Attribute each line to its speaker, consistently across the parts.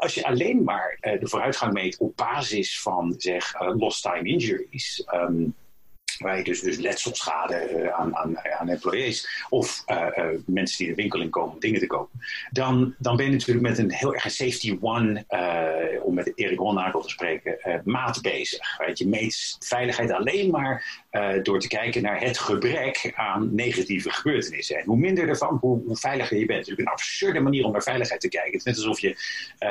Speaker 1: als je alleen maar de vooruitgang meet op basis van zeg lost time injuries. Ehm, waar je dus, dus letselschade uh, aan, aan, aan employees of uh, uh, mensen die de winkel in komen om dingen te kopen, dan, dan ben je natuurlijk met een heel erg safety one, om met Erik Ronnakel te spreken, maat bezig. Weet je meet veiligheid alleen maar door te kijken naar het gebrek aan negatieve gebeurtenissen. En hoe minder ervan, hoe, hoe veiliger je bent. Het is natuurlijk een absurde manier om naar veiligheid te kijken. Het is net alsof je,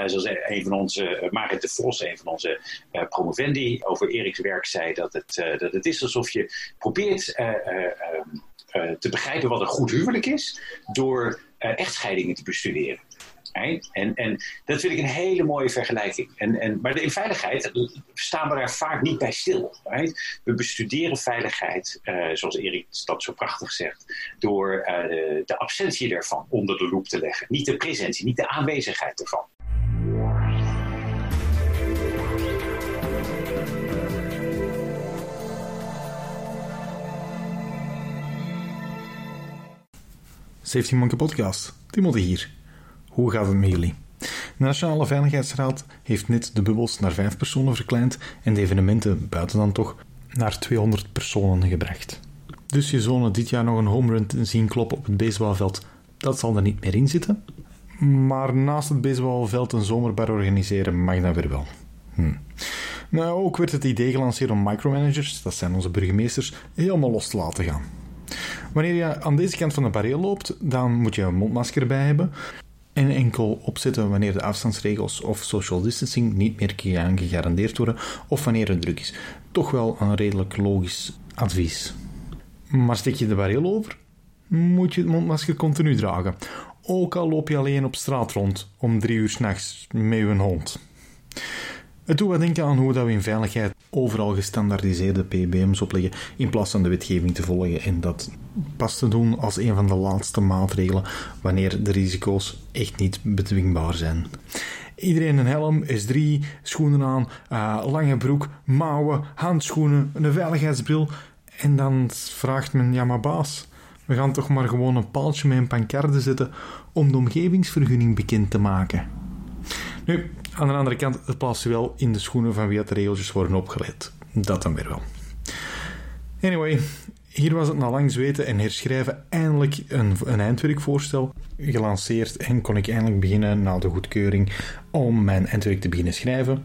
Speaker 1: zoals een van onze, Marit de Vos, een van onze promovendi, over Eriks werk zei, dat het, dat het is alsof je probeert eh, eh, eh, te begrijpen wat een goed huwelijk is door echtscheidingen te bestuderen. En, en dat vind ik een hele mooie vergelijking. En, en, maar in veiligheid staan we daar vaak niet bij stil. We bestuderen veiligheid, zoals Erik dat zo prachtig zegt, door de, de absentie ervan onder de loep te leggen. Niet de presentie, niet de aanwezigheid ervan.
Speaker 2: Safety Monkey Podcast. Timothy hier. Hoe gaat het met jullie? De Nationale Veiligheidsraad heeft net de bubbels naar vijf personen verkleind en de evenementen buiten dan toch naar 200 personen gebracht. Dus je zonen dit jaar nog een home run zien kloppen op het baseballveld, dat zal er niet meer in zitten. Maar naast het baseballveld een zomerbar organiseren mag dat weer wel. Hm. Nou, ook werd het idee gelanceerd om micromanagers, dat zijn onze burgemeesters, helemaal los te laten gaan. Wanneer je aan deze kant van de barrière loopt, dan moet je een mondmasker bij hebben. En enkel opzetten wanneer de afstandsregels of social distancing niet meer gegarandeerd worden of wanneer het druk is. Toch wel een redelijk logisch advies. Maar steek je de barrière over, moet je het mondmasker continu dragen. Ook al loop je alleen op straat rond om drie uur s'nachts met je hond. Het doet wat denken aan hoe dat we in veiligheid overal gestandaardiseerde PBM's opleggen in plaats van de wetgeving te volgen en dat pas te doen als een van de laatste maatregelen wanneer de risico's echt niet bedwingbaar zijn. Iedereen een helm, S3, schoenen aan, uh, lange broek, mouwen, handschoenen, een veiligheidsbril. En dan vraagt men, ja maar baas, we gaan toch maar gewoon een paaltje met een pancarde zetten om de omgevingsvergunning bekend te maken. Nu, aan de andere kant, het plaatst wel in de schoenen van wie het regeltjes worden opgeleid. Dat dan weer wel. Anyway, hier was het na lang zweten en herschrijven eindelijk een, een eindwerkvoorstel gelanceerd en kon ik eindelijk beginnen na de goedkeuring om mijn eindwerk te beginnen schrijven.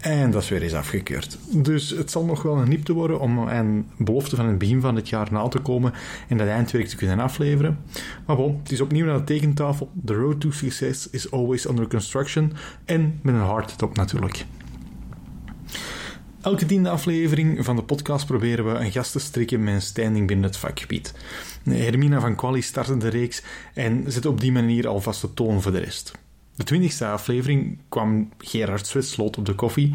Speaker 2: En dat is weer eens afgekeurd. Dus het zal nog wel een niepte worden om een belofte van het begin van het jaar na te komen en dat eindwerk te kunnen afleveren. Maar bon, het is opnieuw naar de tekentafel. The road to success is always under construction. En met een hard top natuurlijk. Elke tiende aflevering van de podcast proberen we een gast te strikken met een standing binnen het vakgebied. Hermina van Quali startte de reeks en zet op die manier alvast de toon voor de rest. De twintigste aflevering kwam Gerard Zwetsloot op de koffie.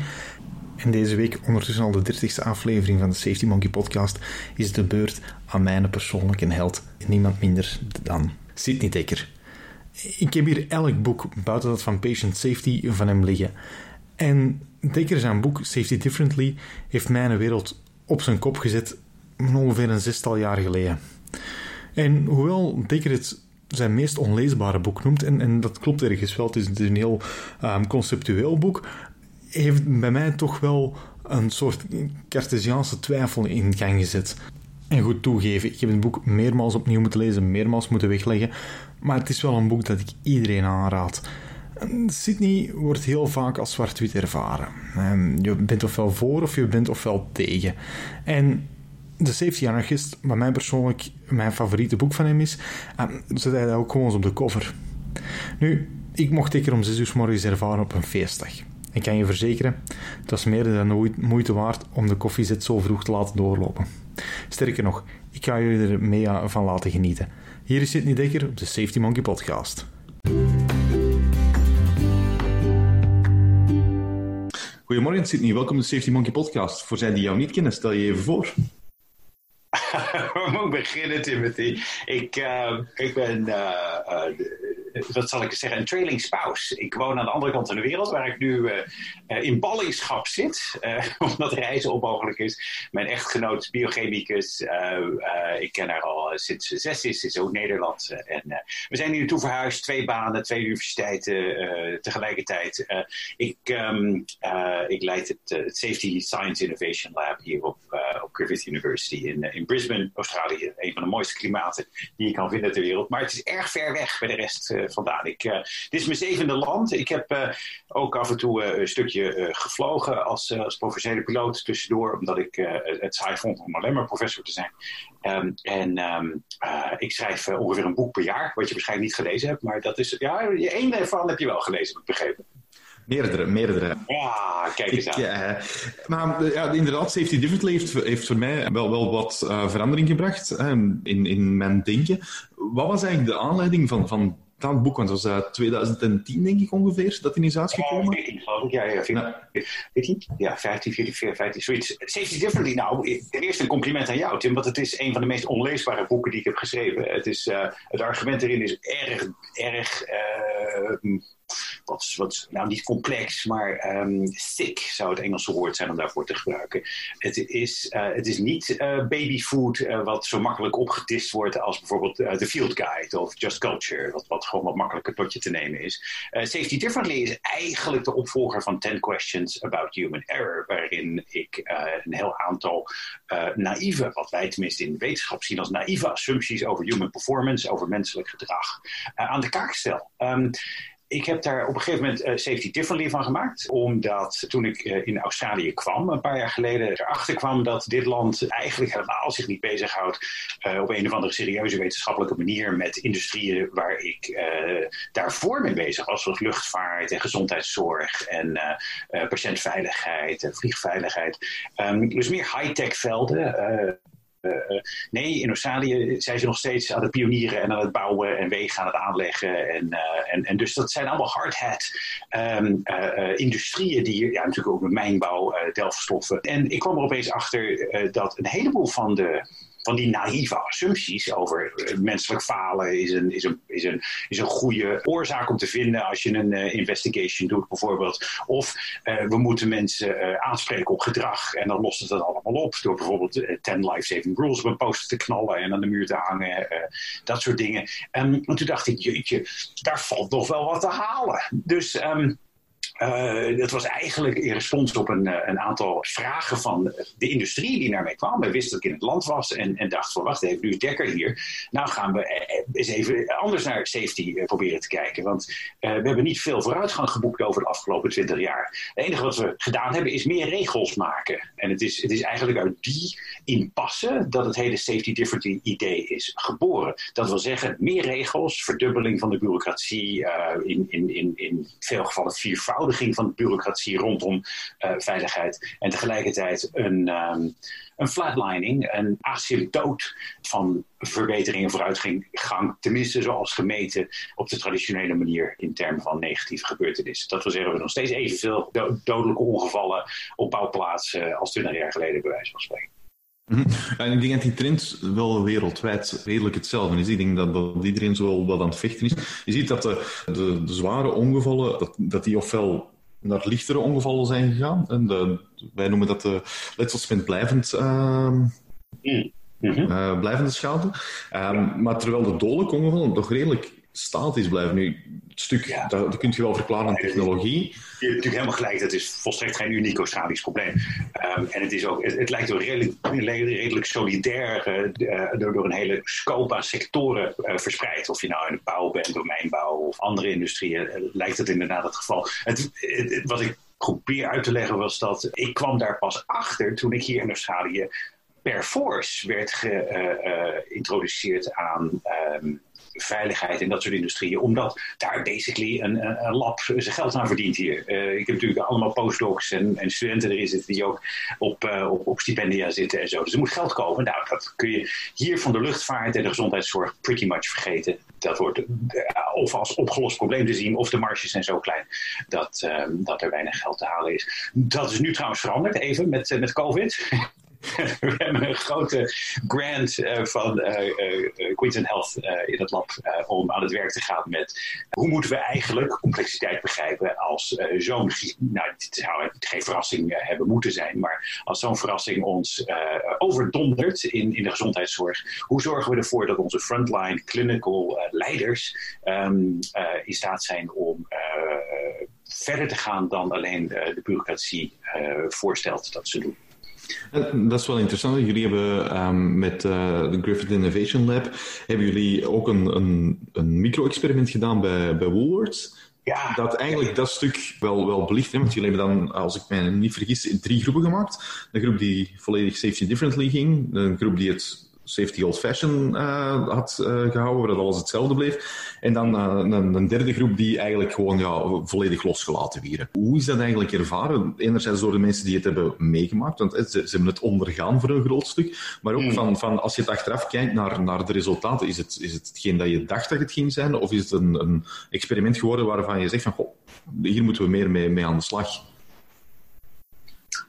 Speaker 2: En deze week, ondertussen al de dertigste aflevering van de Safety Monkey podcast, is de beurt aan mijn persoonlijke held. Niemand minder dan Sidney Dekker. Ik heb hier elk boek, buiten dat van Patient Safety, van hem liggen. En Dekker zijn boek Safety Differently heeft mijn wereld op zijn kop gezet ongeveer een zestal jaar geleden. En hoewel Dekker het zijn meest onleesbare boek noemt. En, en dat klopt ergens wel. Het is, een heel um, conceptueel boek. Heeft bij mij toch wel een soort Cartesiaanse twijfel in gang gezet. En goed toegeven, ik heb het boek meermaals opnieuw moeten lezen, meermaals moeten wegleggen. Maar het is wel een boek dat ik iedereen aanraad. Sydney wordt heel vaak als zwart-wit ervaren. Ehm, je bent ofwel voor of je bent ofwel tegen. En de Safety Anarchist, wat mij persoonlijk mijn favoriete boek van hem is, zet hij dat ook gewoon op de cover. Nu, ik mocht zeker om 6 uur morgens ervaren op een feestdag. Ik kan je verzekeren, het was meer dan moeite waard om de koffiezet zo vroeg te laten doorlopen. Sterker nog, ik ga jullie er mee van laten genieten. Hier is Sidney Dekker op de Safety Monkey Podcast. Goedemorgen Sidney, welkom op de Safety Monkey Podcast. Voor zij die jou niet kennen, stel je even voor.
Speaker 1: Waar moet ik beginnen, Timothy? Ik, uh, ik ben uh, wat zal ik zeggen, een trailing spouse. Ik woon aan de andere kant van de wereld, waar ik nu in ballingschap zit, omdat reizen onmogelijk is. Mijn echtgenoot is biochemicus. ik ken haar al sinds ze zes is, is ook Nederlands. en we zijn hier naartoe verhuisd, twee banen, twee universiteiten tegelijkertijd. ik, um, ik leid het, Safety Science Innovation Lab hier op, op Griffith University in, in Brisbane, Australië. Een van de mooiste klimaten die je kan vinden ter wereld. Maar het is erg ver weg bij de rest uh, vandaan. Ik, dit is mijn zevende land. Ik heb ook af en toe een stukje gevlogen als, als professionele piloot tussendoor. Omdat ik het saai vond om alleen maar professor te zijn. Um, en um, ik schrijf ongeveer een boek per jaar. Wat je waarschijnlijk niet gelezen hebt. Maar dat is, ja, één daarvan heb je wel gelezen, heb ik begrepen.
Speaker 2: Meerdere, meerdere.
Speaker 1: Ja, kijk eens aan.
Speaker 2: Ja, maar ja, inderdaad, Safety Differently heeft, heeft voor mij wel, wel wat uh, verandering gebracht in, in mijn denken. Wat was eigenlijk de aanleiding van, van dat boek? Want het was uh, 2010, denk ik ongeveer, dat hij is uitgekomen.
Speaker 1: Ja, 14 geloof ik. Ja, ja, 14, ja. 14? Ja, 15, 14, 15, zoiets. Safety Differently, nou, ten eerste een compliment aan jou, Tim, want het is een van de meest onleesbare boeken die ik heb geschreven. Het, is, het argument erin is erg, erg... Wat, wat nou niet complex, maar um, thick zou het Engelse woord zijn om daarvoor te gebruiken. Het is, uh, het is niet uh, babyfood uh, wat zo makkelijk opgedist wordt als bijvoorbeeld The Field Guide of Just Culture, wat, wat gewoon wat makkelijker tot je te nemen is. Safety Differently is eigenlijk de opvolger van 10 Questions About Human Error, waarin ik een heel aantal naïeve, wat wij tenminste in de wetenschap zien als naïeve assumpties over human performance, over menselijk gedrag, aan de kaak stel. Um, ik heb daar op een gegeven moment uh, Safety Differently van gemaakt. Omdat toen ik uh, in Australië kwam, een paar jaar geleden, erachter kwam dat dit land eigenlijk helemaal zich niet bezighoudt uh, op een of andere serieuze wetenschappelijke manier met industrieën waar ik daarvoor mee bezig was. Zoals luchtvaart en gezondheidszorg en patiëntveiligheid en vliegveiligheid. Um, dus meer high-tech velden. Uh, nee, in Australië zijn ze nog steeds aan het pionieren en aan het bouwen en wegen aan het aanleggen. En, uh, en, en dus dat zijn allemaal hard hat um, industrieën die ja, natuurlijk ook met mijnbouw, delfstoffen. En ik kwam er opeens achter dat een heleboel van de van die naïeve assumpties over eh, menselijk falen is een, is, een, is, een, is een goede oorzaak om te vinden als je een uh, investigation doet bijvoorbeeld. Of uh, we moeten mensen aanspreken op gedrag en dan lost het dat allemaal op door bijvoorbeeld 10 life-saving rules op een poster te knallen en aan de muur te hangen. dat soort dingen. Um, en toen dacht ik, jeetje, daar valt nog wel wat te halen. Dus... Um, uh, dat was eigenlijk in respons op een, eh, een, aantal vragen van de industrie die naar mij kwam. We wisten dat ik in het land was en, en dacht van wacht even, nu is Dekker hier. Nou gaan we eh, eens even anders naar safety proberen te kijken. Want we hebben niet veel vooruitgang geboekt over de afgelopen twintig jaar. Het enige wat we gedaan hebben is meer regels maken. En het is, het is eigenlijk uit die impasse dat het hele safety differently idee is geboren. Dat wil zeggen, meer regels, verdubbeling van de bureaucratie, in, in, in, in veel gevallen van de bureaucratie rondom uh, veiligheid. En tegelijkertijd een, um, een flatlining, een asymptoot van verbetering en vooruitgang, tenminste zoals gemeten op de traditionele manier in termen van negatieve gebeurtenissen. Dat wil zeggen, we nog steeds evenveel dodelijke ongevallen op bouwplaatsen als 20 jaar geleden, bij wijze van spreken.
Speaker 2: -hmm. En ik denk dat die trend wel wereldwijd redelijk hetzelfde is. Ik denk dat, dat iedereen zo wel wat aan het vechten is. Je ziet dat de, de, de zware ongevallen, dat, dat die ofwel naar lichtere ongevallen zijn gegaan. En de, wij noemen dat de letsels met blijvend, uh, mm -hmm. uh, blijvende schade. Um, maar terwijl de dodelijke ongevallen toch redelijk statisch blijven. Nu, het stuk, ja. dat, dat kun je wel verklaren aan technologie.
Speaker 1: Je hebt natuurlijk helemaal gelijk, dat is volstrekt geen uniek Australisch probleem. Um, en het, is ook, het, het lijkt wel redelijk, redelijk solidair uh, door, door een hele scope aan sectoren uh, verspreid. Of je nou in de bouw bent, domeinbouw of andere industrieën, uh, lijkt het inderdaad het geval. Het, het, wat ik probeer uit te leggen was dat ik kwam daar pas achter toen ik hier in Australië per force werd geïntroduceerd aan... Um, veiligheid en dat soort industrieën. Omdat daar basically een, een, lab zijn geld aan verdient hier. Uh, ik heb natuurlijk allemaal postdocs en, en, studenten erin zitten die ook op, uh, op, op, stipendia zitten en zo. Dus er moet geld komen. Nou, dat kun je hier van de luchtvaart en de gezondheidszorg pretty much vergeten. Dat wordt uh, of als opgelost probleem te zien, of de marges zijn zo klein dat, dat er weinig geld te halen is. Dat is nu trouwens veranderd, even met, met COVID. we hebben een grote grant uh, van uh, uh, Queensland Health in het lab om aan het werk te gaan met hoe moeten we eigenlijk complexiteit begrijpen als zo'n, nou het zou geen verrassing hebben moeten zijn, maar als zo'n verrassing ons overdondert in, in de gezondheidszorg, hoe zorgen we ervoor dat onze frontline clinical leiders um, in staat zijn om verder te gaan dan alleen de bureaucratie voorstelt dat ze doen.
Speaker 2: Dat is wel interessant. Jullie hebben um, met uh, de Griffith Innovation Lab hebben jullie ook een, een, een micro-experiment gedaan bij, bij Woolworths. Ja. Dat eigenlijk dat stuk wel, wel belicht. Hè? Want jullie hebben dan, als ik me niet vergis, drie groepen gemaakt. Een groep die volledig safety differently ging. Een groep die het safety old fashion uh, had uh, gehouden, waar dat alles hetzelfde bleef. En dan uh, een, een, derde groep die eigenlijk gewoon ja, volledig losgelaten wieren. Hoe is dat eigenlijk ervaren? Enerzijds door de mensen die het hebben meegemaakt, want ze, ze hebben het ondergaan voor een groot stuk. Maar ook hmm. van, van als je het achteraf kijkt naar, naar de resultaten, is het, is het hetgeen dat je dacht dat het ging zijn? Of is het een, een experiment geworden waarvan je zegt van, goh, hier moeten we meer mee, mee aan de slag?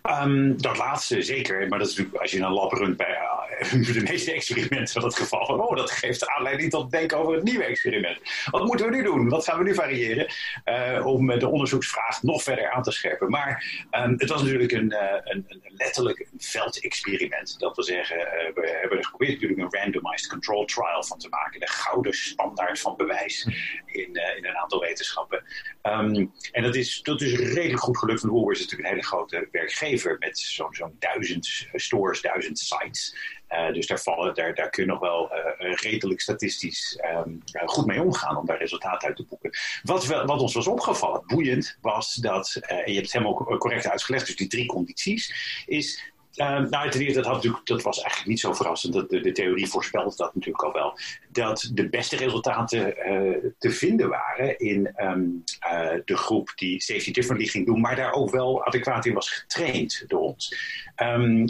Speaker 1: Um, dat laatste zeker, maar dat is natuurlijk als je een lab runt bij de meeste experimenten het geval. Van, oh, dat geeft aanleiding tot denken over het nieuwe experiment. Wat moeten we nu doen? Wat gaan we nu variëren? Uh, om de onderzoeksvraag nog verder aan te scherpen. Maar um, het was natuurlijk een, uh, een, een, letterlijk een veldexperiment. Dat wil zeggen, we hebben er geprobeerd natuurlijk een randomized control trial van te maken. De gouden standaard van bewijs in, in een aantal wetenschappen. Um, en dat is, dat is redelijk goed gelukt. Van Woolworths is natuurlijk een hele grote werkgever met zo'n zo'n duizend stores, duizend sites. Uh, dus daar, vallen, daar, daar kun je nog wel uh, redelijk statistisch um, goed mee omgaan om daar resultaten uit te boeken. Wat, wat ons was opgevallen, boeiend, was dat, en je hebt het helemaal correct uitgelegd, dus die drie condities, is uh, nou, ten eerste, dat, had dat was eigenlijk niet zo verrassend. Dat de, theorie voorspelde dat natuurlijk al wel. Dat de beste resultaten uh, te vinden waren in um, uh, de groep die safety differently ging doen, maar daar ook wel adequaat in was getraind door ons. Um,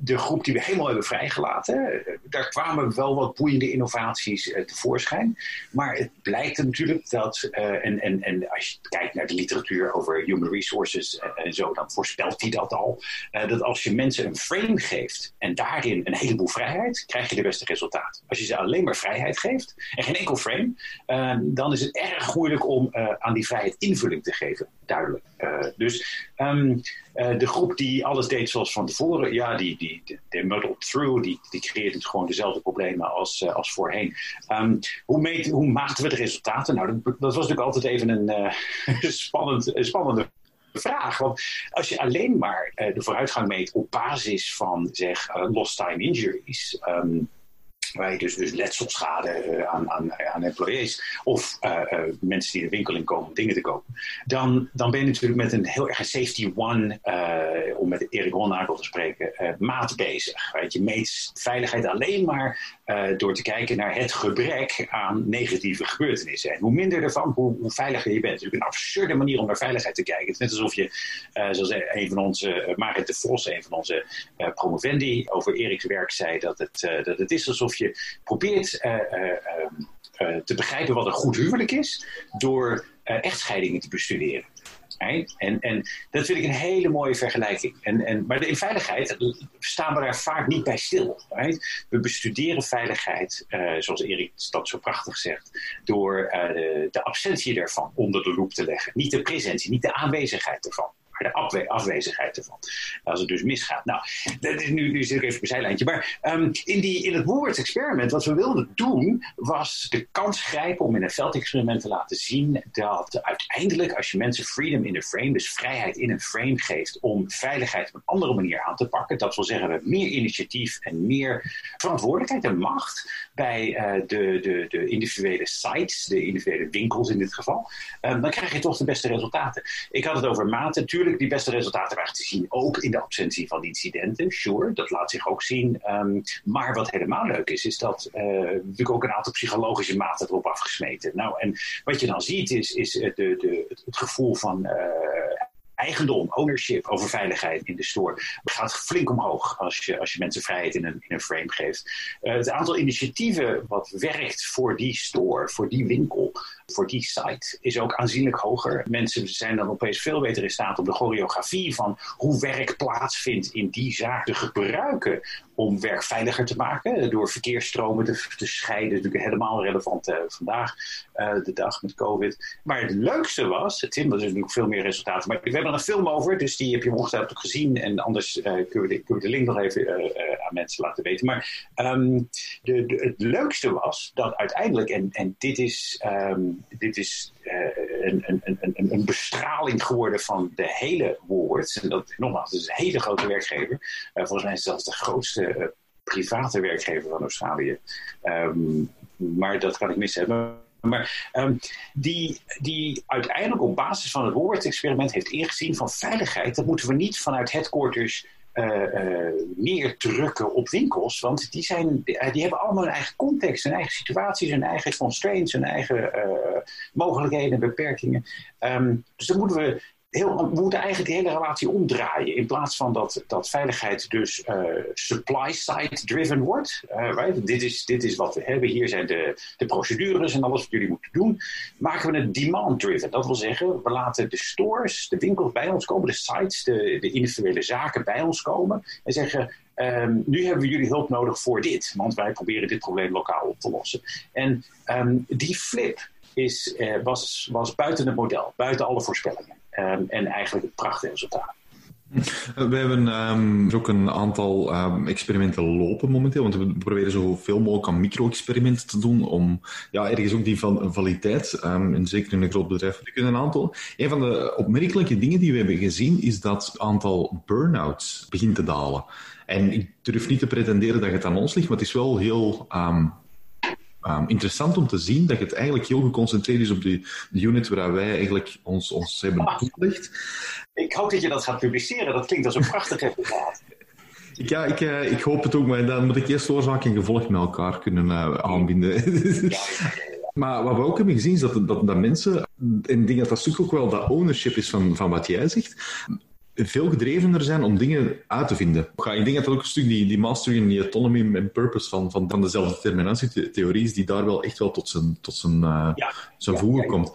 Speaker 1: de groep die we helemaal hebben vrijgelaten, daar kwamen wel wat boeiende innovaties uh, tevoorschijn. Maar het blijkt natuurlijk dat, en, en, en als je kijkt naar de literatuur over human resources en, zo, dan voorspelt hij dat al. Dat als je mensen een frame geeft en daarin een heleboel vrijheid, krijg je de beste resultaat. Als je ze alleen maar vrijheid geeft en geen enkel frame, dan is het erg moeilijk om aan die vrijheid invulling te geven. Duidelijk. dus um, de groep die alles deed zoals van tevoren, ja, die, die de muddled through, die, die creëert gewoon dezelfde problemen als, als voorheen. Um, hoe, meet, hoe maakten we de resultaten? Nou, dat, dat was natuurlijk altijd even een spannend, spannende vraag. Want als je alleen maar uh, de vooruitgang meet op basis van zeg lost time injuries. Um, waar je dus, dus letselschade uh, aan, aan, aan employees of uh, uh, mensen die de winkel in komen om dingen te kopen, dan, dan ben je natuurlijk met een heel erg safety one, om met Erik Ronnakel te spreken, maat bezig. Weet je meet veiligheid alleen maar door te kijken naar het gebrek aan negatieve gebeurtenissen. En hoe minder ervan, hoe, hoe veiliger je bent. Het is natuurlijk een absurde manier om naar veiligheid te kijken. Het is net alsof je, zoals een van onze, Marit de Vos, een van onze promovendi, over Eriks werk zei dat het, dat het is alsof je probeert uh, uh, te begrijpen wat een goed huwelijk is door echtscheidingen te bestuderen. En, en dat vind ik een hele mooie vergelijking. En, en, maar in veiligheid staan we daar vaak niet bij stil. We bestuderen veiligheid, zoals Erik dat zo prachtig zegt, door de, de, absentie daarvan onder de loep te leggen. Niet de presentie, niet de aanwezigheid ervan de afwezigheid ervan. Als het dus misgaat. Nou, dat is nu, zit ik even op een zijlijntje. Maar um, in, die, in het Woolworths experiment, wat we wilden doen, was de kans grijpen om in een veldexperiment te laten zien dat uiteindelijk, als je mensen freedom in een frame, dus vrijheid in een frame geeft om veiligheid op een andere manier aan te pakken, dat wil zeggen we meer initiatief en meer verantwoordelijkheid en macht bij uh, de, de, de individuele sites, de individuele winkels in dit geval, um, dan krijg je toch de beste resultaten. Ik had het over maten. Tuurlijk die beste resultaten waren te zien, ook in de absentie van incidenten. Sure, dat laat zich ook zien. Um, maar wat helemaal leuk is, is dat uh, natuurlijk ook een aantal psychologische maten erop afgesmeten. Nou, en wat je dan ziet, is, is de, de, het gevoel van uh, eigendom, ownership over veiligheid in de store gaat flink omhoog als je, als je mensen vrijheid in een, in een frame geeft. Het aantal initiatieven wat werkt voor die store, voor die winkel, voor die site is ook aanzienlijk hoger. Mensen zijn dan opeens veel beter in staat om de choreografie van hoe werk plaatsvindt in die zaak te gebruiken om werk veiliger te maken. Door verkeersstromen te, te scheiden. Natuurlijk helemaal relevant uh, vandaag, uh, de dag met COVID. Maar het leukste was, Tim, dat is natuurlijk veel meer resultaten. Maar we hebben er een film over, dus die heb je ongetwijfeld ook gezien. En anders uh, kunnen, we de, kunnen de link nog even aan mensen laten weten. Maar um, de, het leukste was dat uiteindelijk, en, en dit is, um, dit is een, een, een, een, bestraling geworden van de hele Woolworths. En dat, nogmaals, het is een hele grote werkgever. volgens mij is het zelfs de grootste uh, private werkgever van Australië. Um, maar dat kan ik mis hebben. Maar um, die, die uiteindelijk op basis van het Woolworth-experiment heeft ingezien van veiligheid, dat moeten we niet vanuit headquarters uh, uh, meer drukken op winkels. Want die, zijn, die hebben allemaal hun eigen context, hun eigen situaties, hun eigen constraints, hun eigen mogelijkheden en beperkingen. Um, dus dan moeten we heel, we moeten eigenlijk de hele relatie omdraaien. In plaats van dat, dat veiligheid dus uh, supply-side driven wordt. Uh, right? dit, is, dit is wat we hebben. Hier zijn de, de procedures en alles wat jullie moeten doen. Maken we het demand driven. Dat wil zeggen, we laten de stores, de winkels bij ons komen. De sites, de, de individuele zaken bij ons komen. En zeggen, Um, nu hebben we jullie hulp nodig voor dit. Want wij proberen dit probleem lokaal op te lossen. En um, die flip is, uh, was, was buiten het model. Buiten alle voorspellingen. Um, en eigenlijk het prachtige resultaat.
Speaker 3: We hebben um, ook een aantal um, experimenten lopen momenteel, want we proberen zoveel mogelijk aan micro-experimenten te doen om ja, ergens ook die van validiteit, um, en zeker in een groot bedrijf, te kunnen aantonen. Een van de opmerkelijke dingen die we hebben gezien is dat het aantal burn-outs begint te dalen. En ik durf niet te pretenderen dat het aan ons ligt, maar het is wel heel Um, interessant om te zien dat het eigenlijk heel geconcentreerd is op die, de unit waar wij eigenlijk ons, ons hebben ah. toegelicht.
Speaker 1: Ik hoop dat je dat gaat publiceren. Dat klinkt als een prachtig resultaat.
Speaker 3: Ja, ik, uh, ik hoop het ook, maar dan moet ik eerst oorzaak en gevolg met elkaar kunnen uh, aanbinden. Ja, maar wat we ook hebben gezien is dat, dat, dat mensen, en ik denk dat dat stuk ook wel dat ownership is van, van wat jij zegt, veel gedrevener zijn om dingen uit te vinden. Ik denk dat dat ook een stuk die, die mastery en die autonomy en purpose van, van, van dezelfde determinatietheorie is, die daar wel echt wel tot zijn, tot zijn, uh, ja. zijn voegen komt.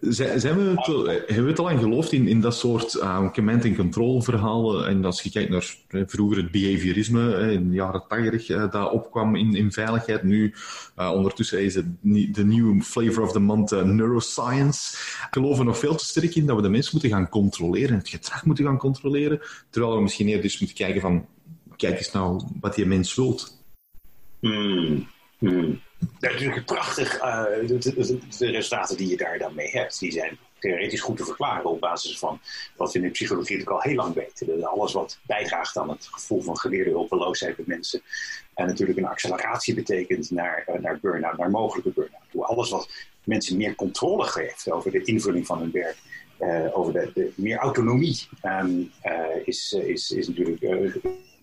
Speaker 3: Zijn, we het, hebben we het al aan geloofd in, in dat soort uh, command and control verhalen? En als je kijkt naar uh, vroeger het behaviorisme in de jaren tachtig, uh, dat opkwam in, in veiligheid. Nu, ondertussen is het de nieuwe flavor of the month neuroscience. Geloof er nog veel te sterk in dat we de mensen moeten gaan controleren, het gedrag moeten gaan controleren. Terwijl we misschien eerder dus moeten kijken van, kijk eens nou wat die mens wilt.
Speaker 1: Hmm. Hmm. Ja, natuurlijk prachtig. Uh, de, de, resultaten die je daar dan mee hebt, die zijn theoretisch goed te verklaren op basis van wat we in de psychologie natuurlijk al heel lang weten. alles wat bijdraagt aan het gevoel van geleerde hulpeloosheid bij mensen. En natuurlijk een acceleratie betekent naar, uh, naar burn-out, naar mogelijke burn-out. Alles wat mensen meer controle geeft over de invulling van hun werk. Uh, over de, meer autonomie um, is, is, is natuurlijk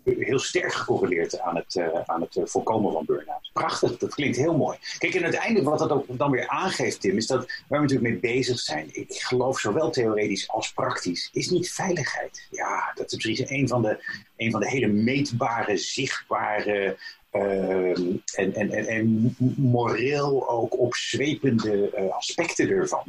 Speaker 1: heel sterk gecorreleerd aan het, uh, aan het uh, voorkomen van burn-out. Prachtig, dat klinkt heel mooi. Kijk, en uiteindelijk wat dat ook dan weer aangeeft, Tim, is dat waar we natuurlijk mee bezig zijn, ik geloof zowel theoretisch als praktisch, is niet veiligheid. Ja, dat is precies een van de, een van de hele meetbare, zichtbare uh, en, en, en, en moreel ook opzwepende uh, aspecten ervan.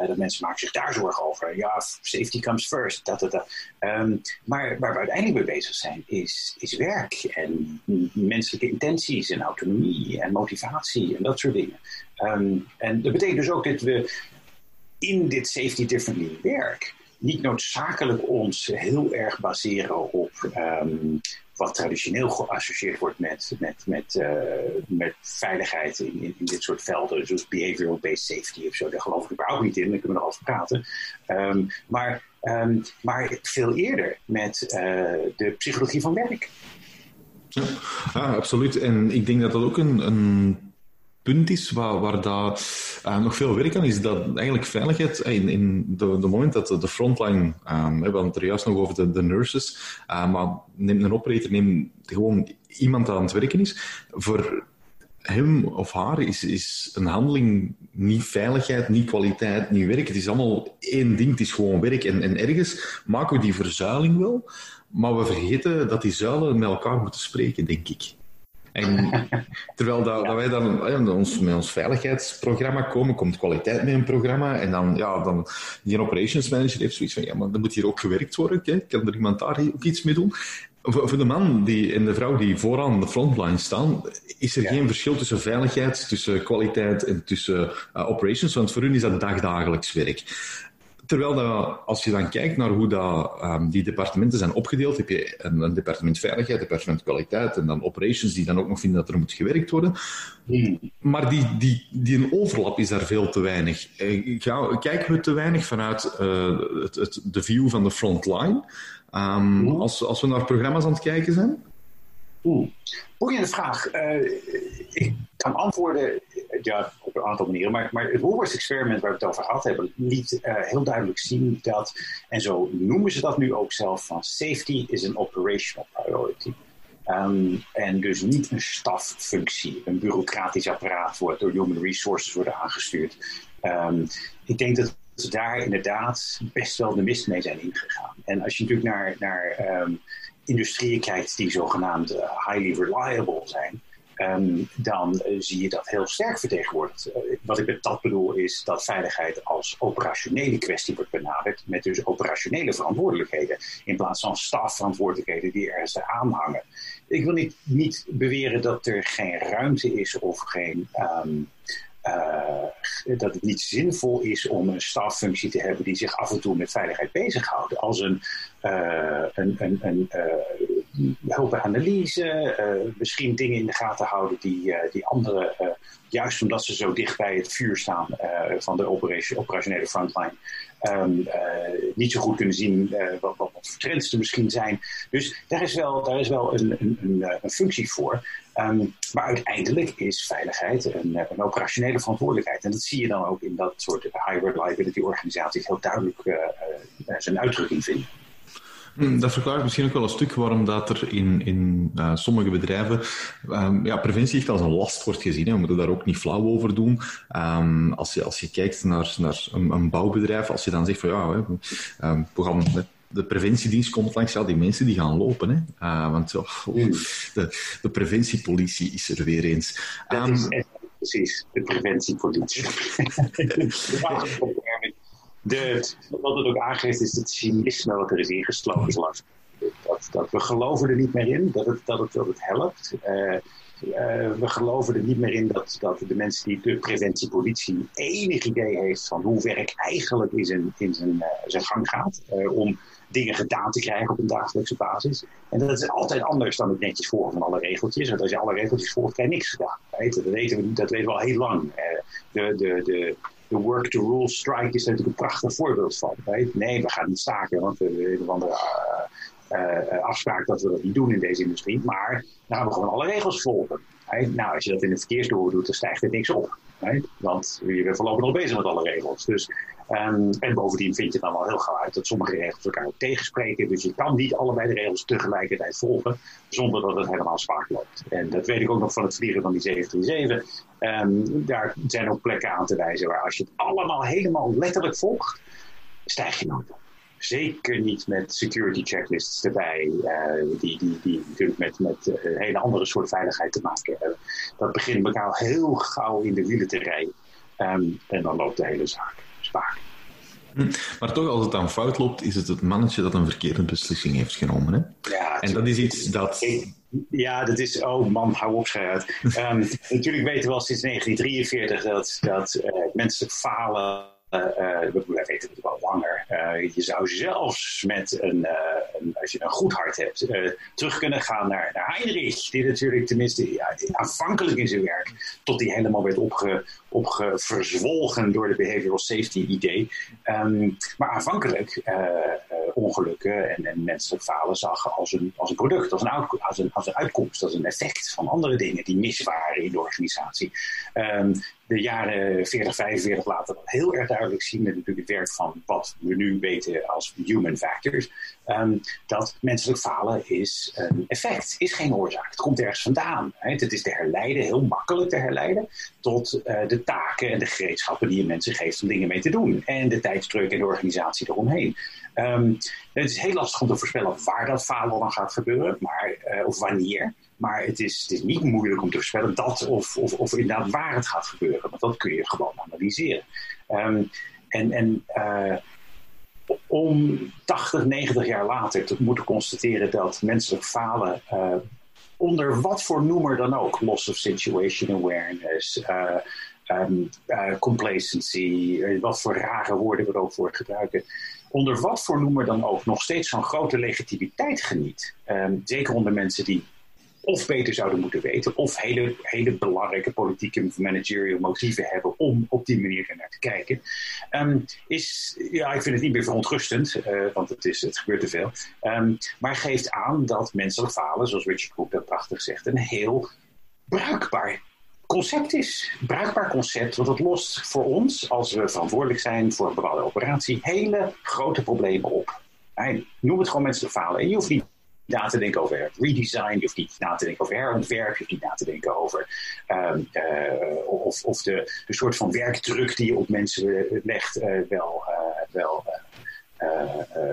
Speaker 1: Uh, dat mensen maken zich daar zorgen over. Ja, safety comes first. Dat, dat. Um, maar waar we uiteindelijk mee bezig zijn, is, is werk en menselijke intenties en autonomie en motivatie en dat soort dingen. Um, en dat betekent dus ook dat we in dit safety differently werk niet noodzakelijk ons heel erg baseren op um, wat traditioneel geassocieerd wordt met, met, met, uh, met veiligheid in, in, dit soort velden, zoals behavioral-based safety of zo. Daar geloof ik überhaupt niet in, daar kunnen we nog over praten. Maar, um, maar veel eerder met uh, de psychologie van werk.
Speaker 3: Ja, ah, absoluut. En ik denk dat dat ook een, een punt is waar, waar daar uh, nog veel werk aan is, dat eigenlijk veiligheid in, in de, de moment dat de, frontline, um, we hadden het er juist nog over de, de nurses, uh, maar neem een operator, neem gewoon iemand aan het werken is, voor hem of haar is, is een handeling niet veiligheid, niet kwaliteit, niet werk. Het is allemaal één ding, het is gewoon werk. En, en ergens maken we die verzuiling wel, maar we vergeten dat die zuilen met elkaar moeten spreken, denk ik. En terwijl dat, dat wij dan ons, met ons veiligheidsprogramma komen, komt kwaliteit met een programma. En dan, ja, dan die operations manager heeft zoiets van, ja, maar dan moet hier ook gewerkt worden. Hè? Kan er iemand daar ook iets mee doen? Voor, de man die, en de vrouw die vooraan de frontline staan, is er geen verschil tussen veiligheid, tussen kwaliteit en tussen uh, operations, want voor hun is dat dagdagelijks werk. Terwijl dat, als je dan kijkt naar hoe dat, um, die departementen zijn opgedeeld, heb je een, een, departement veiligheid, departement kwaliteit en dan operations die dan ook nog vinden dat er moet gewerkt worden. Hmm. Maar die, die, die een overlap is daar veel te weinig. Uh, kijken we te weinig vanuit uh, het, het, de view van de frontline um, als, als we naar programma's aan het kijken zijn?
Speaker 1: Oeh, boeiende vraag. Uh, ik kan antwoorden ja, op een aantal manieren. Maar, maar het Woolworths-experiment waar we het over gehad hebben, liet uh, heel duidelijk zien dat, en zo noemen ze dat nu ook zelf, van safety is an operational priority. Um, en dus niet een staffunctie, een bureaucratisch apparaat wordt door human resources worden aangestuurd. Um, ik denk dat ze daar inderdaad best wel de mist mee zijn ingegaan. En als je natuurlijk naar, naar um, industrieën kijkt die zogenaamd uh, highly reliable zijn, um, dan zie je dat heel sterk vertegenwoordigd. Uh, wat ik met dat bedoel is dat veiligheid als operationele kwestie wordt benaderd, met dus operationele verantwoordelijkheden, in plaats van stafverantwoordelijkheden die ergens eraan hangen. Ik wil niet, niet beweren dat er geen ruimte is of geen. Um, uh, dat het niet zinvol is om een staffunctie te hebben die zich af en toe met veiligheid bezighoudt. Als een, uh, een, hulp analyse, misschien dingen in de gaten houden die, die anderen, juist omdat ze zo dicht bij het vuur staan van de operationele frontline, um, niet zo goed kunnen zien wat, wat, wat trends er misschien zijn. Dus daar is wel, daar is wel een, een, een, functie voor. Um, maar uiteindelijk is veiligheid een, eh, een, operationele verantwoordelijkheid. En dat zie je dan ook in dat soort high reliability organisaties heel duidelijk zijn uitdrukking vinden.
Speaker 3: Hmm, dat verklaart misschien ook wel een stuk waarom dat er in, in uh, sommige bedrijven um, ja, preventie echt als een last wordt gezien. Hè. We moeten daar ook niet flauw over doen. Um, als, je, als je kijkt naar, naar een, een, bouwbedrijf, als je dan zegt van ja, um, we gaan de preventiedienst komt langs, ja, die mensen die gaan lopen. Hè. Uh, want oh, de, de, preventiepolitie is er weer eens.
Speaker 1: Dat is echt, precies, de preventiepolitie. de, wat het ook aangeeft is het cynisme wat er is ingesloten. Dat, dat we geloven er niet meer in dat het, dat het, dat het helpt. Uh, uh, we geloven er niet meer in dat, dat de mensen die de preventiepolitie enig idee heeft van hoe werk eigenlijk in zijn, in zijn, uh, zijn gang gaat. Om dingen gedaan te krijgen op een dagelijkse basis. En dat is altijd anders dan het netjes volgen van alle regeltjes. Want als je alle regeltjes volgt, krijg je niks gedaan. Dat, weten we, dat weten we al heel lang. de, de, de, de work to rule strike is natuurlijk een prachtig voorbeeld van. Nee, we gaan niet staken, want we hebben een andere uh, afspraak dat we dat niet doen in deze industrie. Maar dan gaan we gewoon alle regels volgen. Nou, als je dat in het verkeersdoel doet, dan stijgt er niks op. Want je bent voorlopig nog bezig met alle regels. Dus, um, en bovendien vind je dan wel heel gauw uit dat sommige regels elkaar ook tegenspreken. Dus je kan niet allebei de regels tegelijkertijd volgen zonder dat het helemaal spaak loopt. En dat weet ik ook nog van het vliegen van die 737. Um, ehm, daar zijn ook plekken aan te wijzen waar als je het allemaal helemaal letterlijk volgt, stijg je nooit op. Zeker niet met security checklists erbij, uh, die, die, die natuurlijk met, met uh, een hele andere soort veiligheid te maken hebben. Dat begint elkaar heel gauw in de wielen te rijden. Um, en dan loopt de hele zaak spaak.
Speaker 3: Hm. Maar toch, als het dan fout loopt, is het het mannetje dat een verkeerde beslissing heeft genomen. Hè? Ja, en dat is iets dat.
Speaker 1: Ja, dat is. Oh man, hou op, uit. um, natuurlijk weten we al sinds 1943 dat, dat uh, menselijk falen we weten het wel langer. Uh, je zou zelfs met een, als je een goed hart hebt, terug kunnen gaan naar, naar Heinrich, die natuurlijk tenminste aanvankelijk in zijn werk, tot die helemaal werd opge, opgeverzwolgen door de behavioral safety idee. Um, maar aanvankelijk ongelukken en, en menselijk falen zag als een, als een product, als een, als, een, als een uitkomst, als een effect van andere dingen die mis waren in de organisatie. Um, de jaren 40, 45 laten dat heel erg duidelijk zien met natuurlijk het werk van wat we nu weten als human factors. Um, dat menselijk falen is een effect, is geen oorzaak. Het komt ergens vandaan. Het is te herleiden, heel makkelijk te herleiden, tot uh, de taken en de gereedschappen die je mensen geeft om dingen mee te doen. En de tijdsdruk en de organisatie eromheen. Um, het is heel lastig om te voorspellen waar dat falen dan gaat gebeuren, maar, uh, of wanneer. Maar het is, het is niet moeilijk om te voorspellen dat of, of, of inderdaad waar het gaat gebeuren. Want dat kun je gewoon analyseren. Ehm, en en uh, om 80, 90 jaar later te moeten constateren dat menselijk falen uh, onder wat voor noemer dan ook, loss of situation awareness, uh, um, complacency, wat voor rare woorden we er ook voor gebruiken, onder wat voor noemer dan ook nog steeds zo'n grote legitimiteit geniet. Um, zeker onder mensen die of beter zouden moeten weten, of hele, hele belangrijke politieke managerial motieven hebben om op die manier ernaar te kijken. Um, is, ja, ik vind het niet meer verontrustend, uh, want het, is, het gebeurt te veel. Um, maar geeft aan dat menselijk falen, zoals Richard Cook dat prachtig zegt, een heel bruikbaar concept is. Bruikbaar concept, want het lost voor ons, als we verantwoordelijk zijn voor een bepaalde operatie, hele grote problemen op. Noem het gewoon menselijk falen. En je hoeft niet na te denken over redesign, je hoeft niet na te denken over herontwerp, je hoeft niet na te denken over um, uh, of, of de, de soort van werkdruk die je op mensen legt uh, wel, wel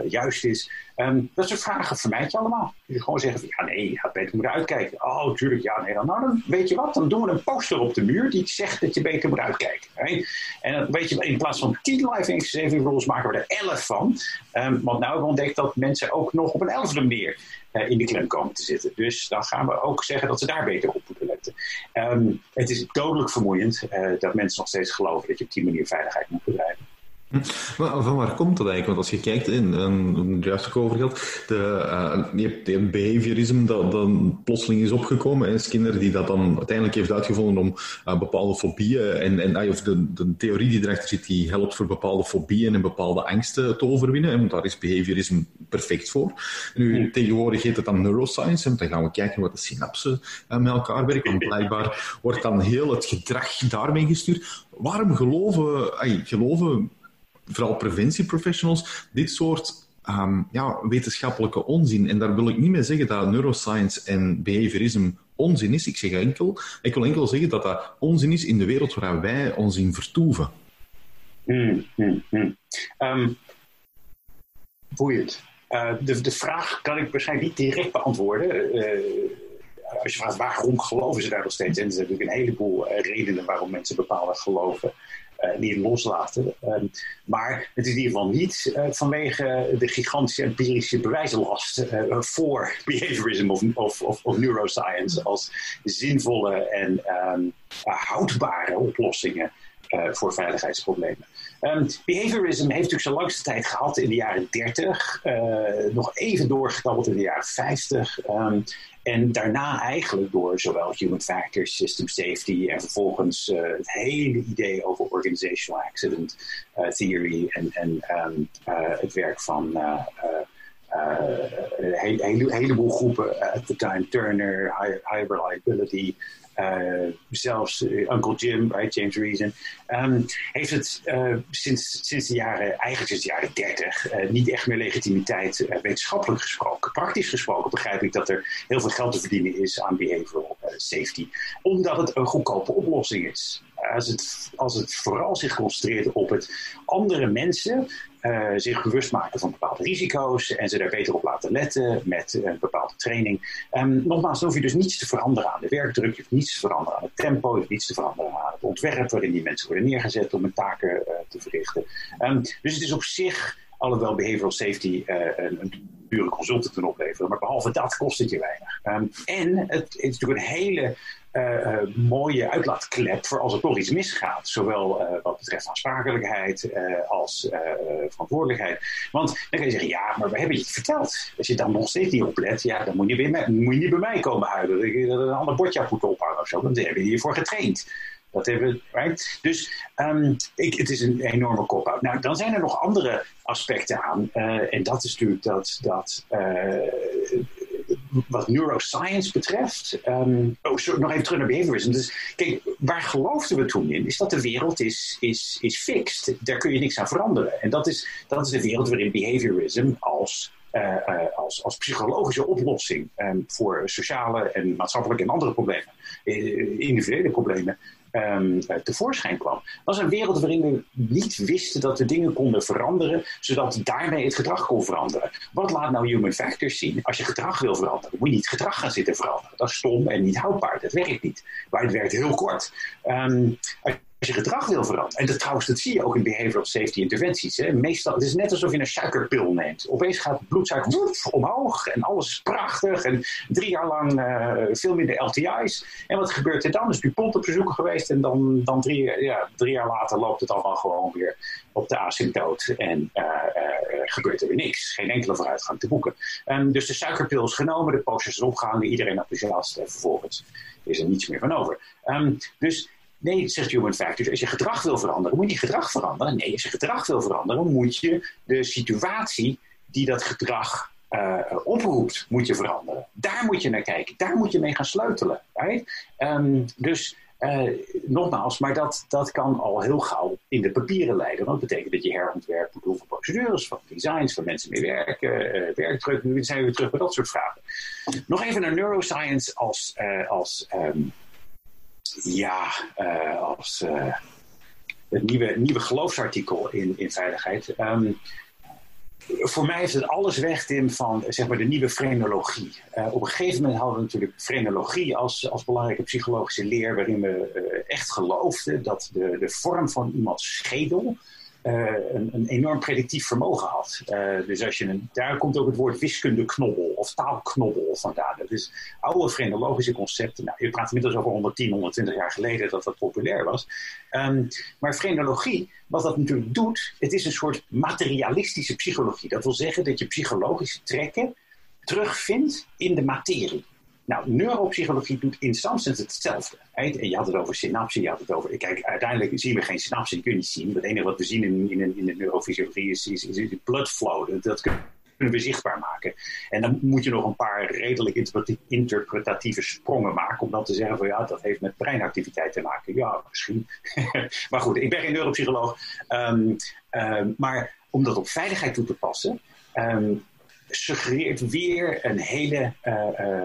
Speaker 1: juist is. Um, dat soort vragen vermijd je allemaal. Je gewoon zeggen van, ja nee, je gaat beter moeten uitkijken. Oh, tuurlijk, ja nee. Dan, nou, dan weet je wat, dan doen we een poster op de muur die zegt dat je beter moet uitkijken. Right? En dan weet je, in plaats van 10 life saving rules maken we er 11 van. Um, want nu hebben ontdekt dat mensen ook nog op een elfde manier uh, in de klem komen te zitten. Dus dan gaan we ook zeggen dat ze daar beter op moeten letten. Um, het is dodelijk vermoeiend dat mensen nog steeds geloven dat je op die manier veiligheid moet bedrijven.
Speaker 3: Maar van waar komt dat eigenlijk? Want als je kijkt, en er juist ook over gehad, de, uh, je hebt een behaviorisme dat dan plotseling is opgekomen. En Skinner die dat dan uiteindelijk heeft uitgevonden om uh, bepaalde fobieën en, en of de, de theorie die erachter zit, die helpt voor bepaalde fobieën en bepaalde angsten te overwinnen. Want daar is behaviorisme perfect voor. Nu, tegenwoordig heet het dan neuroscience, en dan gaan we kijken wat de synapsen uh, met elkaar werken. En blijkbaar wordt dan heel het gedrag daarmee gestuurd. Waarom geloven, ay, geloven vooral preventieprofessionals, dit soort um, ja, wetenschappelijke onzin. En daar wil ik niet mee zeggen dat neuroscience en behaviorisme onzin is. Ik zeg enkel, ik wil enkel zeggen dat dat onzin is in de wereld waar wij ons in vertoeven.
Speaker 1: Hmm, hmm, hmm. Um, boeiend. Uh, de, de vraag kan ik waarschijnlijk niet direct beantwoorden. Uh, als je vraagt waarom geloven ze daar nog steeds in, er zijn natuurlijk een heleboel uh, redenen waarom mensen bepaalde geloven uh, niet loslaten. Um, maar het is in ieder geval niet uh, vanwege de gigantische empirische bewijzenlast uh, voor behaviorism of, of, of, neuroscience als zinvolle en um, houdbare oplossingen voor veiligheidsproblemen. Um, behaviorism heeft natuurlijk zijn langste tijd gehad in de jaren 30, nog even doorgeknabbeld in de jaren 50. Um, en daarna eigenlijk door zowel human factors, system safety en vervolgens uh, het hele idee over organizational accident uh, theory en, en um, uh, het werk van een hele, heleboel groepen at the time, Turner, high Reliability, uh, zelfs Uncle Jim, right, James Reason, um, heeft het sinds, sinds de jaren, eigenlijk sinds de jaren 30, niet echt meer legitimiteit wetenschappelijk gesproken. Praktisch gesproken begrijp ik dat er heel veel geld te verdienen is aan behavioral safety, omdat het een goedkope oplossing is. Als het, als het vooral zich concentreert op het andere mensen uh, zich bewust maken van bepaalde risico's en ze daar beter op laten letten met een bepaalde training. Um, nogmaals, dan hoef je dus niets te veranderen aan de werkdruk, je hoeft niets te veranderen aan het tempo, je hoeft niets te veranderen aan het ontwerp waarin die mensen worden neergezet om hun taken uh, te verrichten. Um, dus het is op zich, alhoewel behavioral safety een, een dure consultant kan opleveren, maar behalve dat kost het je weinig. Um, en het, het, is natuurlijk een hele uh, mooie uitlaatklep voor als er toch iets misgaat. Zowel uh, wat betreft aansprakelijkheid als verantwoordelijkheid. Want dan kan je zeggen, ja, maar we hebben je het verteld. Als je dan nog steeds niet oplet, ja, dan moet je, weer moet je niet bij mij komen huilen. Dat je een ander bordje moet ophangen of zo. Dan hebben we hiervoor getraind. Dat hebben, right? Dus um, ik, het is een enorme kop-out. Nou, dan zijn er nog andere aspecten aan. En dat is natuurlijk dat, dat wat neuroscience betreft. Um, oh, sorry, nog even terug naar behaviorism. Dus kijk, waar geloofden we toen in? Is dat de wereld is, is, is fixed. Daar kun je niks aan veranderen. En dat is, dat is de wereld waarin behaviorism als als, als psychologische oplossing um, voor sociale en maatschappelijke en andere problemen, individuele problemen, um, tevoorschijn kwam. Dat was een wereld waarin we niet wisten dat de dingen konden veranderen, zodat daarmee het gedrag kon veranderen. Wat laat nou human factors zien? Als je gedrag wil veranderen, moet je niet gedrag gaan zitten veranderen. Dat is stom en niet houdbaar. Dat werkt niet. Maar het werkt heel kort. Um, als je gedrag wil veranderen. En dat, trouwens, dat zie je ook in behavioral safety interventies. Hè. Meestal, het is net alsof je een suikerpil neemt. Opeens gaat bloedsuiker woef, omhoog en alles is prachtig. En drie jaar lang uh, veel minder LTI's. En wat gebeurt er dan? Is Dupont op bezoek geweest en dan, dan drie, ja, jaar later loopt het allemaal gewoon weer op de asymptoot. En uh, uh, gebeurt er weer niks. Geen enkele vooruitgang te boeken. Um, dus de suikerpil is genomen, de posters is opgehangen, iedereen enthousiast. En vervolgens is er niets meer van over. Um, dus Nee, zegt Human Factors, als je gedrag wil veranderen, moet je gedrag veranderen. Nee, als je gedrag wil veranderen, moet je de situatie die dat gedrag uh, oproept, moet je veranderen. Daar moet je naar kijken, daar moet je mee gaan sleutelen. Um, dus uh, nogmaals, maar dat, dat kan al heel gauw in de papieren leiden. Want dat betekent dat je herontwerpt moet doen van procedures, van designs, van mensen mee werken, uh, werkdruk. Nu zijn we weer terug bij dat soort vragen. Nog even naar neuroscience als, als um, ja, uh, als uh, het nieuwe, nieuwe geloofsartikel in, in veiligheid. Um, voor mij heeft het alles weg, Tim, van zeg maar, de nieuwe frenologie. Uh, op een gegeven moment hadden we natuurlijk frenologie als, als belangrijke psychologische leer, waarin we echt geloofden dat de, de vorm van iemands schedel uh, een, een, enorm predictief vermogen had. Uh, dus als je een, daar komt ook het woord wiskundeknobbel of taalknobbel vandaan. Dat is oude frenologische concepten. Nou, je praat inmiddels over 110, 120 jaar geleden dat dat populair was. Um, maar frenologie, wat dat natuurlijk doet, het is een soort materialistische psychologie. Dat wil zeggen dat je psychologische trekken terugvindt in de materie. Nou, neuropsychologie doet in some hetzelfde. En je had het over synapsen, je had het over... Kijk, uiteindelijk zien we geen synapsen, die kun je niet zien. Het enige wat we zien in, in, in de neurofysiologie is, is, is blood flow. Dat kunnen we zichtbaar maken. En dan moet je nog een paar redelijk interpretatieve sprongen maken... om dan te zeggen van ja, dat heeft met breinactiviteit te maken. Ja, misschien. maar goed, ik ben geen neuropsycholoog. Um, um, maar om dat op veiligheid toe te passen... Um, suggereert weer een hele uh, uh,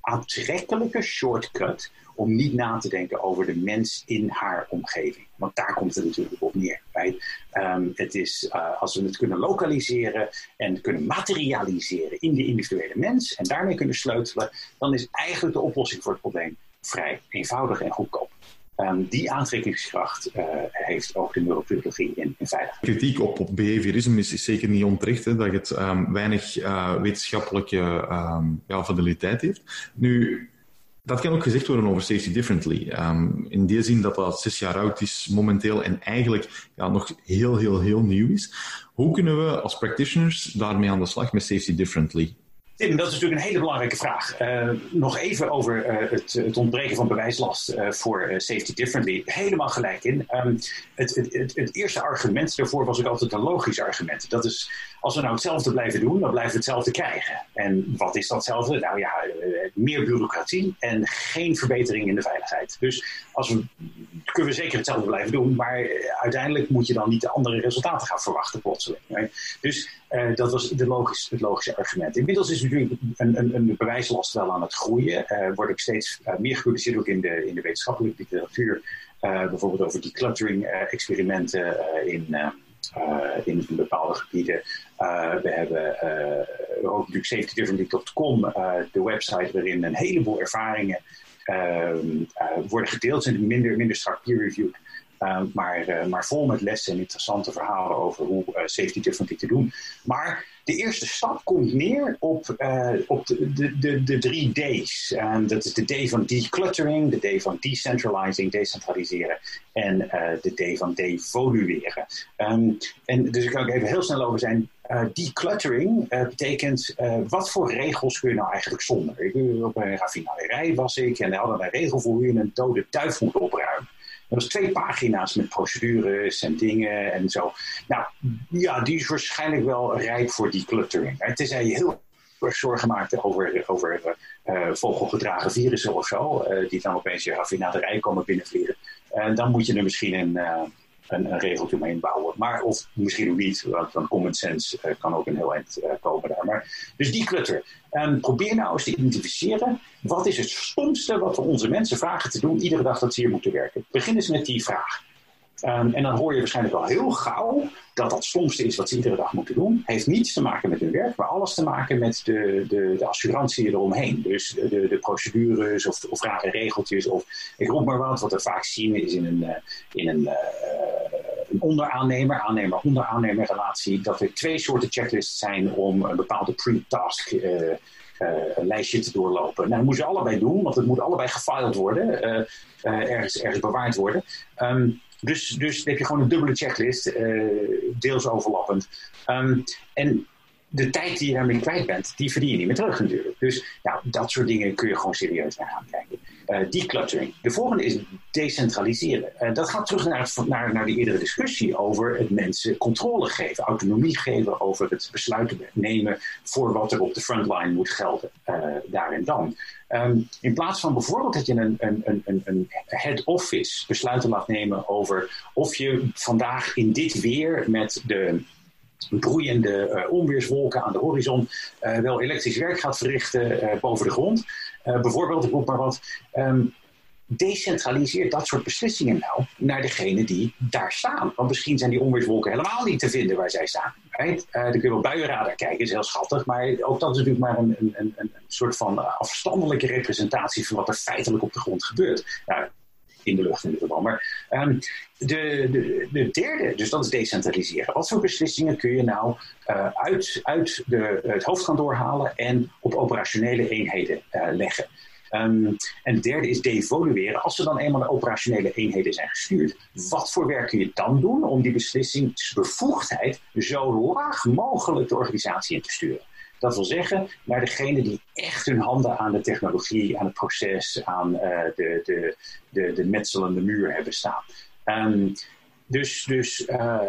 Speaker 1: aantrekkelijke shortcut om niet na te denken over de mens in haar omgeving. Want daar komt het natuurlijk op neer. Um, het is, uh, als we het kunnen lokaliseren en kunnen materialiseren in de individuele mens en daarmee kunnen sleutelen, dan is eigenlijk de oplossing voor het probleem vrij eenvoudig en goedkoop. Um, die aantrekkingskracht uh, heeft ook de neuropsychologie in, in veiligheid.
Speaker 3: Kritiek op, op behaviorisme is, is, zeker niet onterecht, dat het um, weinig uh, wetenschappelijke um, ja, fideliteit heeft. Nu, dat kan ook gezegd worden over Safety Differently. In die zin dat dat zes jaar oud is momenteel en eigenlijk ja, nog heel, heel, heel nieuw is. Hoe kunnen we als practitioners daarmee aan de slag met Safety Differently?
Speaker 1: Tim, dat is natuurlijk een hele belangrijke vraag. Uh, nog even over uh, het, het, ontbreken van bewijslast uh, voor safety differently. Helemaal gelijk in. Um, het, het, het, eerste argument daarvoor was ook altijd een logisch argument. Dat is, als we nou hetzelfde blijven doen, dan blijven we hetzelfde krijgen. En wat is datzelfde? Nou ja, meer bureaucratie en geen verbetering in de veiligheid. Dus als we, kunnen we zeker hetzelfde blijven doen, maar uiteindelijk moet je dan niet de andere resultaten gaan verwachten plotseling. Dus dat was de logisch, het logische argument. Inmiddels is natuurlijk een, een, een bewijslast wel aan het groeien. Uh, wordt ook steeds uh, meer gepubliceerd, ook in de, in de wetenschappelijke literatuur. Bijvoorbeeld over decluttering-experimenten in, bepaalde gebieden. we hebben ook natuurlijk safetydifferently.com, de website waarin een heleboel ervaringen worden gedeeld. Zijn minder, minder strak peer-reviewed. Uh, maar, uh, maar vol met lessen en interessante verhalen over hoe uh, safety differently te doen. Maar de eerste stap komt neer op, op de, de, de, drie D's. Dat is de D van decluttering, de D van decentralizing, decentraliseren en de D van devolueren. Um, en dus ik kan ook even heel snel over zijn. decluttering betekent wat voor regels kun je nou eigenlijk zonder? Ik, op een raffinaderij was ik en hadden een regel voor hoe je een dode duif moet opruimen. Dat was twee pagina's met procedures en dingen en zo. Nou, ja, die is waarschijnlijk wel rijp voor decluttering. Tenzij je heel erg zorgen maakt over, over uh, vogelgedragen virussen of zo, uh, die dan opeens je raffinaderij komen binnenvliegen. En dan moet je er misschien een, een, een regeltje omheen bouwen. Maar of misschien ook niet, want dan common sense uh, kan ook een heel eind uh, komen daar. Maar, dus die clutter. Um, probeer nou eens te identificeren. Wat is het stomste wat we onze mensen vragen te doen iedere dag dat ze hier moeten werken? Begin eens met die vraag. Um, en dan hoor je waarschijnlijk al heel gauw dat dat stomste is wat ze iedere dag moeten doen. Heeft niets te maken met hun werk, maar alles te maken met de, de, de assurantie eromheen. Dus de, de procedures of, of rare regeltjes. Of ik roep maar wat. Wat we vaak zien is in een, uh, in een, uh, een onderaannemer, aannemer-onderaannemer relatie. Dat er twee soorten checklists zijn om een bepaalde pre-task een lijstje te doorlopen. Nou, dat moeten ze allebei doen, want het moet allebei gefiled worden. ergens, ergens bewaard worden. Um, dus, dus dan heb je gewoon een dubbele checklist, uh, deels overlappend. Um, en de tijd die je daarmee kwijt bent, die verdien je niet meer terug natuurlijk. Dus nou, dat soort dingen kun je gewoon serieus naar gaan kijken. Uh, decluttering. De volgende is decentraliseren. Uh, dat gaat terug naar, het, naar, naar de eerdere discussie over het mensen controle geven, autonomie geven over het besluiten nemen voor wat er op de frontline moet gelden, uh, daar en dan. Um, in plaats van bijvoorbeeld dat je een, een, een, een head office besluiten laat nemen over of je vandaag in dit weer met de broeiende onweerswolken aan de horizon wel elektrisch werk gaat verrichten boven de grond. Bijvoorbeeld, ik roep maar wat. Um, decentraliseer dat soort beslissingen nou naar degene die daar staan. Want misschien zijn die onweerswolken helemaal niet te vinden waar zij staan. Uh, dan kun je op buienradar kijken, is heel schattig. Maar ook dat is natuurlijk maar een, een, een, een soort van afstandelijke representatie van wat er feitelijk op de grond gebeurt. Nou, in de lucht in ieder geval. Maar um, de, de, de, derde, dus dat is decentraliseren. Wat voor beslissingen kun je nou uh, uit, uit de, het hoofdkantoor halen en op operationele eenheden uh, leggen? Um, en het derde is devolueren. Als er dan eenmaal de operationele eenheden zijn gestuurd, wat voor werk kun je dan doen om die beslissingsbevoegdheid zo laag mogelijk de organisatie in te sturen? Dat wil zeggen, naar degene die echt hun handen aan de technologie, aan het proces, aan uh, de, de, de, de metselende muur hebben staan. Um, dus dus uh,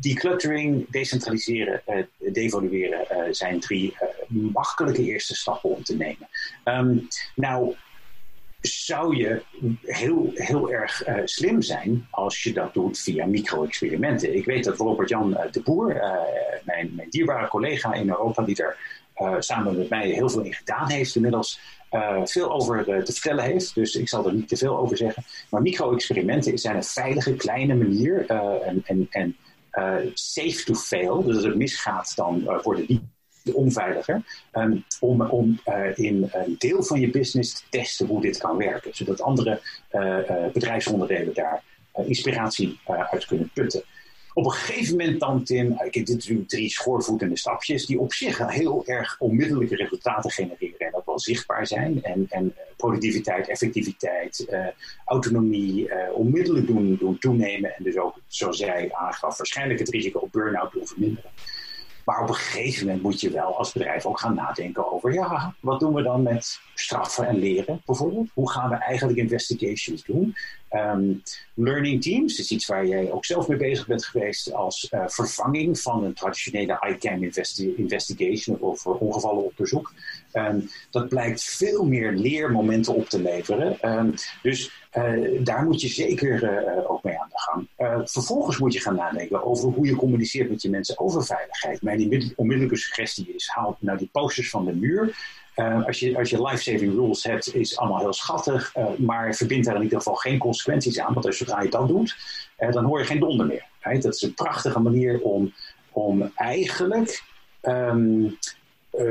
Speaker 1: decluttering, decentraliseren, uh, devalueren zijn drie makkelijke eerste stappen om te nemen. Um, nou, zou je heel, heel erg uh, slim zijn als je dat doet via micro-experimenten. Ik weet dat Robert-Jan uh, de Boer, uh, mijn, mijn, dierbare collega in Europa, die er samen met mij heel veel in gedaan heeft inmiddels, veel over te vertellen heeft. Dus ik zal er niet te veel over zeggen. Maar micro-experimenten zijn een veilige, kleine manier en, en, en safe to fail. Dus als het misgaat, dan worden die onveiliger, um, om, om uh, in een deel van je business te testen hoe dit kan werken. Zodat andere uh, uh, bedrijfsonderdelen daar inspiratie uit kunnen putten. Op een gegeven moment dan, Tim, ik dit natuurlijk drie schoorvoetende stapjes, die op zich heel erg onmiddellijke resultaten genereren en ook wel zichtbaar zijn. En, en productiviteit, effectiviteit, autonomie onmiddellijk doen, doen toenemen en dus ook, zoals jij aangaf, waarschijnlijk het risico op burn-out doen verminderen. Maar op een gegeven moment moet je wel als bedrijf ook gaan nadenken over, ja, wat doen we dan met straffen en leren bijvoorbeeld? Hoe gaan we eigenlijk investigations doen? Um, learning teams is iets waar jij ook zelf mee bezig bent geweest als uh, vervanging van een traditionele ICAM investi investigation of ongevallenonderzoek. Um, dat blijkt veel meer leermomenten op te leveren. Um, dus uh, daar moet je zeker uh, ook mee aan de gang. Uh, vervolgens moet je gaan nadenken over hoe je communiceert met je mensen over veiligheid. Mijn onmiddellijke suggestie is: haal nou die posters van de muur. Uh, als je, als je life-saving rules hebt, is allemaal heel schattig, maar verbind daar in ieder geval geen consequenties aan. Want als zodra je dat doet, dan hoor je geen donder meer. Dat is een prachtige manier om, om eigenlijk,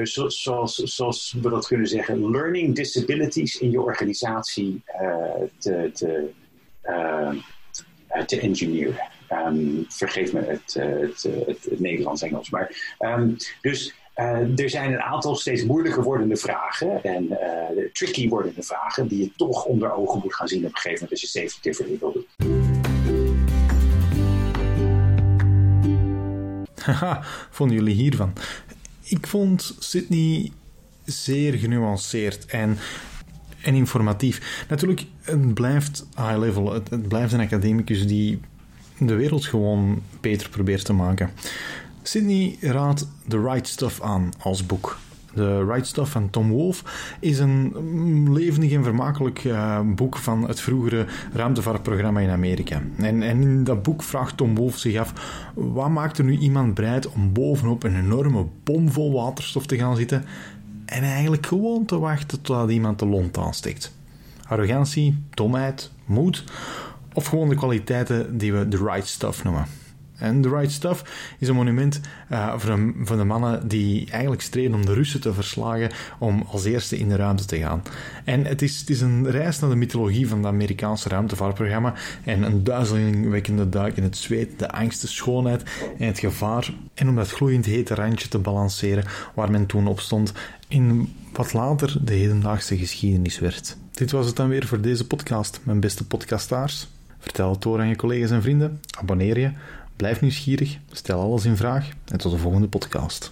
Speaker 1: zo, zoals, we dat kunnen zeggen, learning disabilities in je organisatie te, te, te engineeren. Um, vergeef me het, het, het, het Nederlands-Engels. Maar, um, dus er zijn een aantal steeds moeilijker wordende vragen en tricky wordende vragen die je toch onder ogen moet gaan zien op een gegeven moment als je safety differently wil doen.
Speaker 2: Haha, vonden jullie hiervan? Ik vond Sydney zeer genuanceerd en, en informatief. Natuurlijk, het blijft high level. Het, het blijft een academicus die de wereld gewoon beter probeert te maken. Sydney raadt The Right Stuff aan als boek. The Right Stuff van Tom Wolfe is een levendig en vermakelijk uh, boek van het vroegere ruimtevaartprogramma in Amerika. En, in dat boek vraagt Tom Wolfe zich af: wat maakt er nu iemand bereid om bovenop een enorme bom vol waterstof te gaan zitten en eigenlijk gewoon te wachten totdat iemand de lont aansteekt? Arrogantie, domheid, moed of gewoon de kwaliteiten die we the right stuff noemen. En The Right Stuff is een monument uh, voor, de mannen die eigenlijk streden om de Russen te verslagen om als eerste in de ruimte te gaan. En het is, het is een reis naar de mythologie van het Amerikaanse ruimtevaartprogramma en een duizelingwekkende duik in het zweet, de angst, de schoonheid en het gevaar en om dat gloeiend hete randje te balanceren waar men toen op stond in wat later de hedendaagse geschiedenis werd. Dit was het dan weer voor deze podcast, mijn beste podcastaars. Vertel het door aan je collega's en vrienden. Abonneer je. Blijf nieuwsgierig. Stel alles in vraag. En tot de volgende podcast.